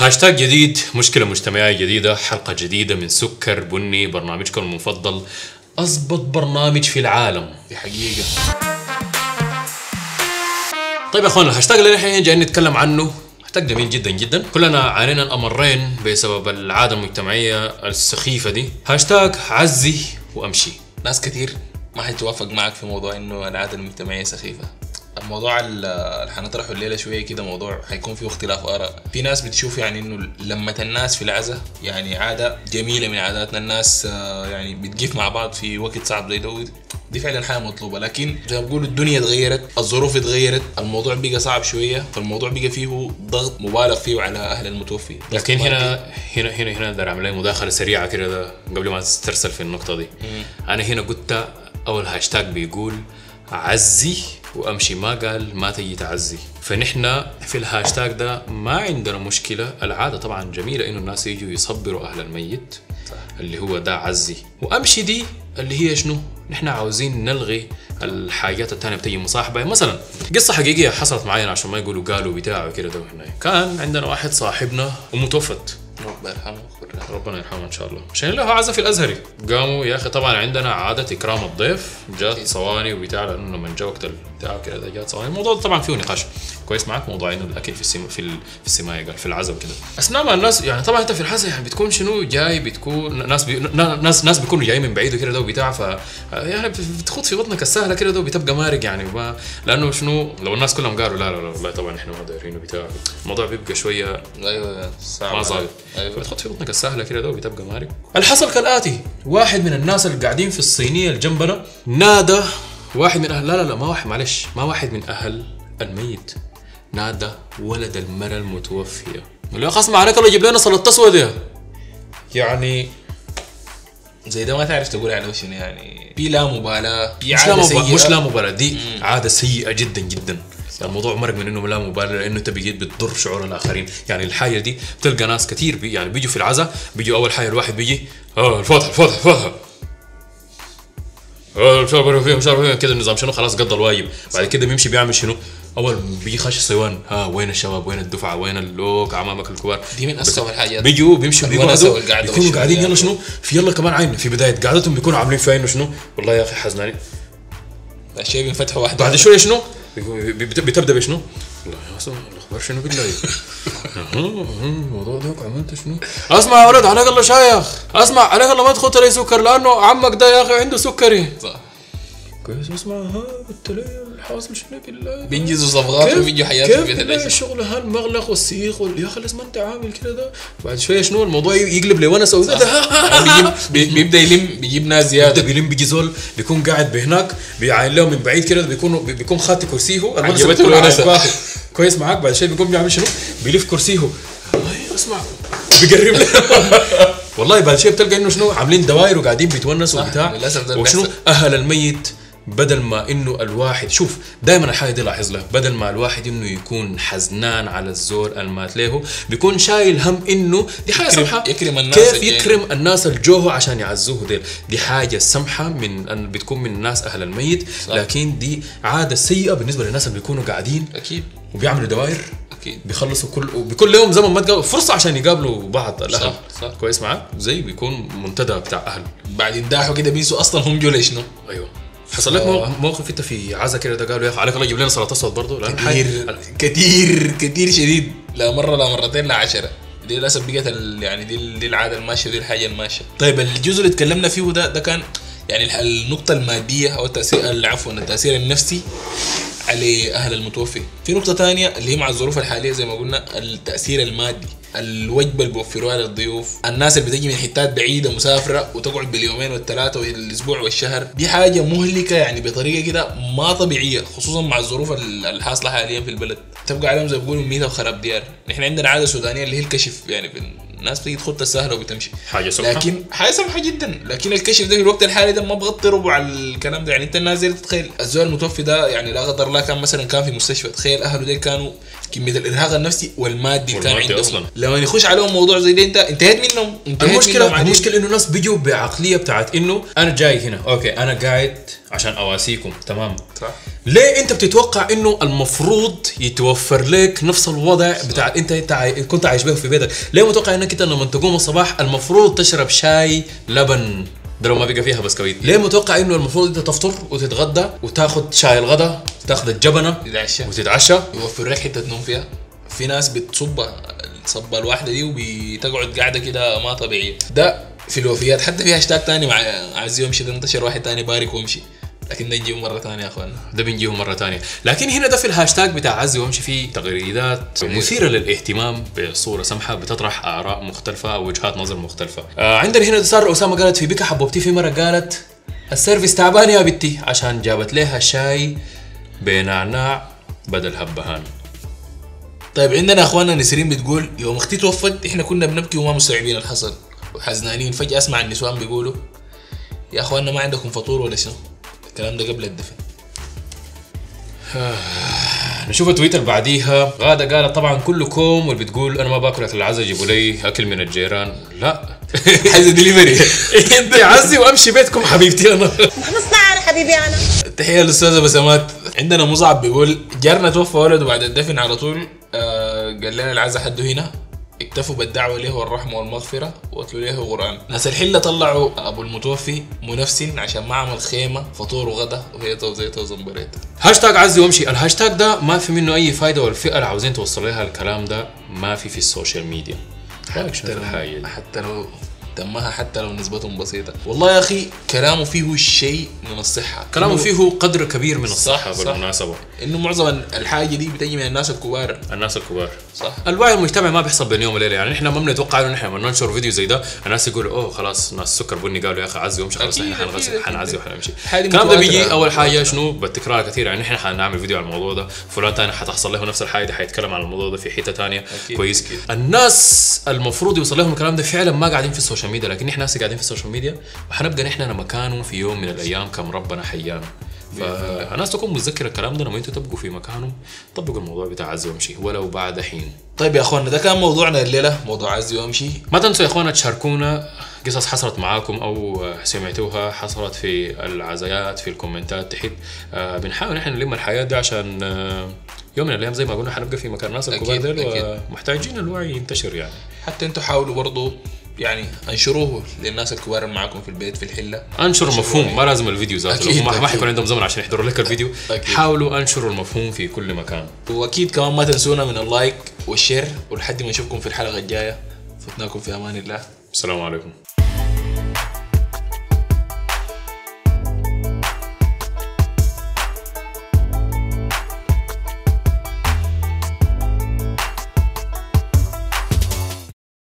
هاشتاج جديد مشكلة مجتمعية جديدة حلقة جديدة من سكر بني برنامجكم المفضل أضبط برنامج في العالم. دي حقيقة. طيب يا اخوانا الهاشتاج اللي نحن جايين نتكلم عنه هاشتاج جميل جدا جدا. كلنا عانينا الأمرين بسبب العادة المجتمعية السخيفة دي. هاشتاج عزي وأمشي. ناس كتير ما حتوافق معك في موضوع إنه العادة المجتمعية سخيفة. الموضوع ال- اللي حنطرحه الليلة شوية كده موضوع حيكون فيه اختلاف آراء. في ناس بتشوف يعني إنه لمة الناس في العزة يعني عادة جميلة من عاداتنا. الناس آه، يعني بتقف مع بعض في وقت صعب زي ده دي فعلا حاجة مطلوبة. لكن زي ما بقولوا الدنيا اتغيرت الظروف اتغيرت الموضوع بقى صعب شوية فالموضوع بقى فيه ضغط مبالغ فيه على أهل المتوفي. لكن هنا هنا هنا هنا بدي اعمل مداخلة سريعة كده ده قبل ما تسترسل في النقطة دي. أنا هنا قلت أول هاشتاج بيقول عزي وأمشي. ما قال ما تجي تعزي. فنحن في الهاشتاج ده ما عندنا مشكلة. العادة طبعا جميلة إنه الناس يجوا يصبروا أهل الميت اللي هو ده عزي. وأمشي دي اللي هي شنو؟ نحن عاوزين نلغي الحاجات التانية بتجي مصاحبة. مثلا قصة حقيقية حصلت معايا عشان ما يقولوا قالوا بتاع وكده ده كان عندنا واحد صاحبنا أمه توفت. ربنا يرحمه. ربنا يرحمه إن شاء الله. عشان له عزا في الأزهري. قاموا يا أخي طبعا عندنا عادة إكرام الضيف. جات صواني وبتاع لأنه لما جاء وقت البتاع كده ده جات صواني الموضوع طبعا فيه نقاش. كويس معك موضوع انه الاكل في السم في ال- في السمايه قال في العزا وكده. اثناء ما الناس يعني طبعا أنت في العزا يعني بتكون شنو؟ جاي بتكون ناس بي ناس ناس بيكونوا جايين من بعيد وكده ده وبتاع ف يعني بتخوض في بطنك السهلة كده ده وبتبقى مارق يعني ما لأنه شنو؟ لو الناس كلهم قالوا لا لا لا والله طبعا إحنا ما دايرين وبتاع الموضوع بيبقى شوية أيوه صعب ما ظابط أيوه. فتحط في بطنك السهلة كده ده وبتبقى مارق. الحصل كالآتي واحد من الناس اللي قاعدين في الصينية اللي جنبنا نادى واحد من أهل لا لا لا ما واحد معلش ما واحد من أهل الميت. نادى ولد المرأة المتوفية. قال له اسمع عليك الله يجيب لنا صلاة اسود يعني زي ده ما تعرف تقول عليه شنو يعني في لا مبالاة في مش لا سيئة. مش لا مباراة دي عادة سيئة جدا جدا. الموضوع مرق من إنه لا مبالغه لأنه انت بقيت بتضر شعور الآخرين. يعني الحاجة دي بتلقى ناس كثير بي يعني بيجوا في العزاء بيجوا أول حاجة الواحد بيجي آه الفاتحة الفاتحة الفاتحة. آه مش عارف فيها مش عارف كده النظام شنو؟ خلاص قضى الواجب. بعد كده بيمشي بيعمل شنو؟ أول بيجي خش صيوان ها وين الشباب وين الدفعة وين اللوك عمامك الكبار دي من أسخف الحاجات. بيجوا بيمشوا بيقعدوا بيكونوا قاعدين يعني. يلا شنو في يلا كمان عين في بداية قعدتهم بيكونوا عاملين فيها إنه شنو والله يا أخي حزنانين الشيء بينفتحوا واحدة بعد شوية شنو؟ بتبدأ بشنو؟ والله يا أصلا الأخبار شنو بالله؟ الموضوع ده عملت شنو؟ أسمع يا ولد عليك الله شايخ أسمع عليك الله ما تخط لي سكر لأنه عمك ده يا أخي عنده سكري صح كويس اسمع؟ ها قلت لي الحاصل شنو بالله بينجزوا صفقات وبيجوا حياتهم كيف؟ الشغل هالمغلق والسيخ وال... يا أخي لازم أنت عامل كده ده؟ بعد شوية شنو الموضوع يقلب وده بيجيب بي- بيبدأ يلم بيجيب ناس زياده بيلم بيجي زول بيكون قاعد بهناك بيعاين له من بعيد كده بيكون بيكون خاطي كرسيه. عجبته. كويس معاك. بعد شوي بيقوم بيعمل شنو؟ بيلف كرسيه. اسمع. بيقرب. له والله بعد شوي بتلقى إنه شنو؟ عاملين دواير وقاعدين بيتونسوا وبتاع. وشنو. أهل الميت. بدل ما إنه الواحد شوف دائما الحاجة دي لاحظ لها بدل ما الواحد إنه يكون حزنان على الزور المات ليه بيكون شايل هم إنه دي حاجة يكرم- سمحه يكرم الناس كيف الجايين. يكرم الناس الجوه عشان يعزوه ديل؟ دي حاجة سمحه من أن بتكون من الناس أهل الميت صح. لكن دي عادة سيئة بالنسبة للناس اللي بيكونوا قاعدين أكيد. وبيعملوا دوائر أكيد. بيخلصوا كل وبيكون لهم زمن ما تقابلوا فرصة عشان يقابلوا بعض الأهل. صح، صح. كويس معاك؟ زي بيكون منتدى بتاع أهل. بعدين داحوا كده بينسوا أصلا هم جو شنو؟ أيوه. حصل لك مو- موقف انت في عزا كده ده قالوا يا أخي عليك الله يجيب لنا صلاة أسود برضه؟ كثير كثير كثير شديد. لا مرة لا مرتين لا عشرة. دي للأسف بقت يعني دي, دي العادة الماشية ودي الحاجة الماشية. طيب الجزء اللي تكلمنا فيه ده ده كان يعني النقطة المادية أو التأثير عفوا التأثير النفسي على أهل المتوفي. في نقطة ثانية اللي هي مع الظروف الحالية زي ما قلنا التأثير المادي. الوجبة اللي بيوفروها للضيوف. الناس اللي بتجي من حتات بعيدة مسافره وتقعد باليومين والثلاثه والأسبوع والشهر دي حاجة مهلكة يعني بطريقة كده ما طبيعية خصوصا مع الظروف ال- الحاصله حاليا في البلد. تبقى عليهم زي ما بيقولوا ميته وخراب ديار. نحن عندنا عادة سودانية اللي هي الكشف يعني في الناس بتيجي تخط السهله وبتمشي. حاجة سمحه لكن حاجة سمحه جدا. لكن الكشف ده في الوقت الحالي ده ما بغطي ربع الكلام ده. يعني أنت الناس دي تتخيل الزول المتوفي ده يعني لا قدر الله كان مثلا كان في مستشفى. تخيل أهله دي كانوا كمية الإرهاق النفسي والمادي اللي كان عندهم. أصلاً. لما يخش عليهم موضوع زي ده انت انتهيت منهم انتهيت منهم. المشكلة عديل. المشكلة إنه الناس بيجوا بعقلية بتاعت إنه أنا جاي هنا أوكي أنا قاعد عشان أواسيكم تمام؟ صح. ليه أنت بتتوقع إنه المفروض يتوفر لك نفس الوضع بتاع انت أنت عاي... كنت عايش به في بيتك؟ ليه متوقع إنك أنت لما تقوم الصباح المفروض تشرب شاي لبن؟ ده لو ما بقى فيها بسكويت. ليه متوقع إنه المفروض أنت تفطر وتتغدى وتاخذ شاي الغداء تاخذ الجبنة تتعشى وتتعشى؟ يوفر لك حتة نوم فيها. في ناس بتصب الصبة الواحدة دي وبتقعد قاعدة كده ما طبيعية. ده في الوفيات حتى في هاشتاج تاني مع عزي وامشي ده انتشر واحد تاني بارك وامشي لكن ده نجيبه مرة تانية يا اخوانا ده بنجيهم مرة تانية لكن هنا ده في الهاشتاج بتاع عزي وامشي فيه تغريدات مثيرة للاهتمام بصورة سمحة بتطرح آراء مختلفة أو وجهات نظر مختلفة. آه عندنا هنا صار أسامة قالت في بكا حبوبتي في مرة قالت ال service تعبان يا بنتي عشان جابت لها شاي بنعناع بدل هبهان. طيب عندنا اخواننا نسرين بتقول يوم أختي توفت إحنا كنا بنبكي وما مستوعبين الحصل. وحزنانين. فجأة أسمع النسوان بيقولوا يا اخواننا ما عندكم فطور ولا شنو؟ الكلام ده قبل الدفن. نشوف تويتر بعديها. غادة قالت طبعا كلكم واللي بتقول أنا ما باكل أكل العزا جيبوا لي أكل من الجيران. لا. حاجة دليفري انت عزي وأمشي بيتكم حبيبتي أنا. مصنع حبيبي أنا. تحية للأستاذة بسمات عندنا مصعب بيقول جارنا توفى ولده بعد الدفن على طول. آه قال لنا العزا حده هنا. اكتفوا بالدعوة له والرحمة والمغفرة واتلوا له قرآن ناس الحلة طلعوا أبو المتوفي منفسن عشان ما عمل خيمة فطور وغدا وهيته وزيته وزنبريته هاشتاج عزي وامشي الهاشتاج ده ما في منه أي فايدة والفئه اللي عاوزين توصل لها الكلام ده ما في في ال social media. حتى لو؟ حتى لو تمها حتى لو نسبتهم بسيطة. والله يا أخي كلامه فيه شيء من الصحة. كلامه فيه قدر كبير من الصحة صح. بالمناسبة. إنه معظم الحاجة دي بتجي من الناس الكبار. الناس الكبار. صح. الوعي المجتمعي ما بيحصل بين يوم وليلة. يعني إحنا ما بنتوقع إنه نحن لما ننشر فيديو زي ده الناس يقولوا أوه خلاص ناس سكر بني قالوا يا أخي عزي وامشي خلاص حنعزي أكيد. حنعزي وحنمشي. الكلام ده بيجي. أول حاجة شنو؟ بالتكرار كثير. يعني نحن حنعمل فيديو على الموضوع ده. فلان تاني حتحصل له نفس الحاجة حيتكلم عن الموضوع ده في حتة أكيد، كويس. أكيد. الناس المفروض يوصل لهم الكلام ده فعلا ما قاعدين في ال social media لكن إحنا هسه قاعدين في ال social media وحنبقى نحن مكانه في يوم من الأيام كم ربنا حيانا. فالناس تكون متذكرة الكلام ده لما أنتوا تبقوا في مكانهم طبقوا الموضوع بتاع عزي وامشي. ولو بعد حين. طيب يا أخوانا ده كان موضوعنا الليلة موضوع عزي وأمشي. ما تنسوا يا أخوانا تشاركونا قصص حصلت معاكم أو سمعتوها حصلت في العزايات في الكومنتات تحت. آه بنحاول نحن نلم الحاجات دي عشان آه يوم من الأيام زي ما قلنا حنبقى في مكان الناس الكبار. ومحتاجين الوعي ينتشر يعني. حتى أنتوا حاولوا برضو يعني انشروه للناس الكبار اللي معاكم في البيت في الحلة. انشروا المفهوم ما لازم الفيديو ذاته. ما. حيكون عندهم زمن عشان يحضروا لك الفيديو. أكيد. حاولوا انشروا المفهوم في كل مكان. وأكيد كمان ما تنسونا من ال like والشير ولحد ما نشوفكم في الحلقة الجاية. فتناكم في أمان الله. السلام عليكم.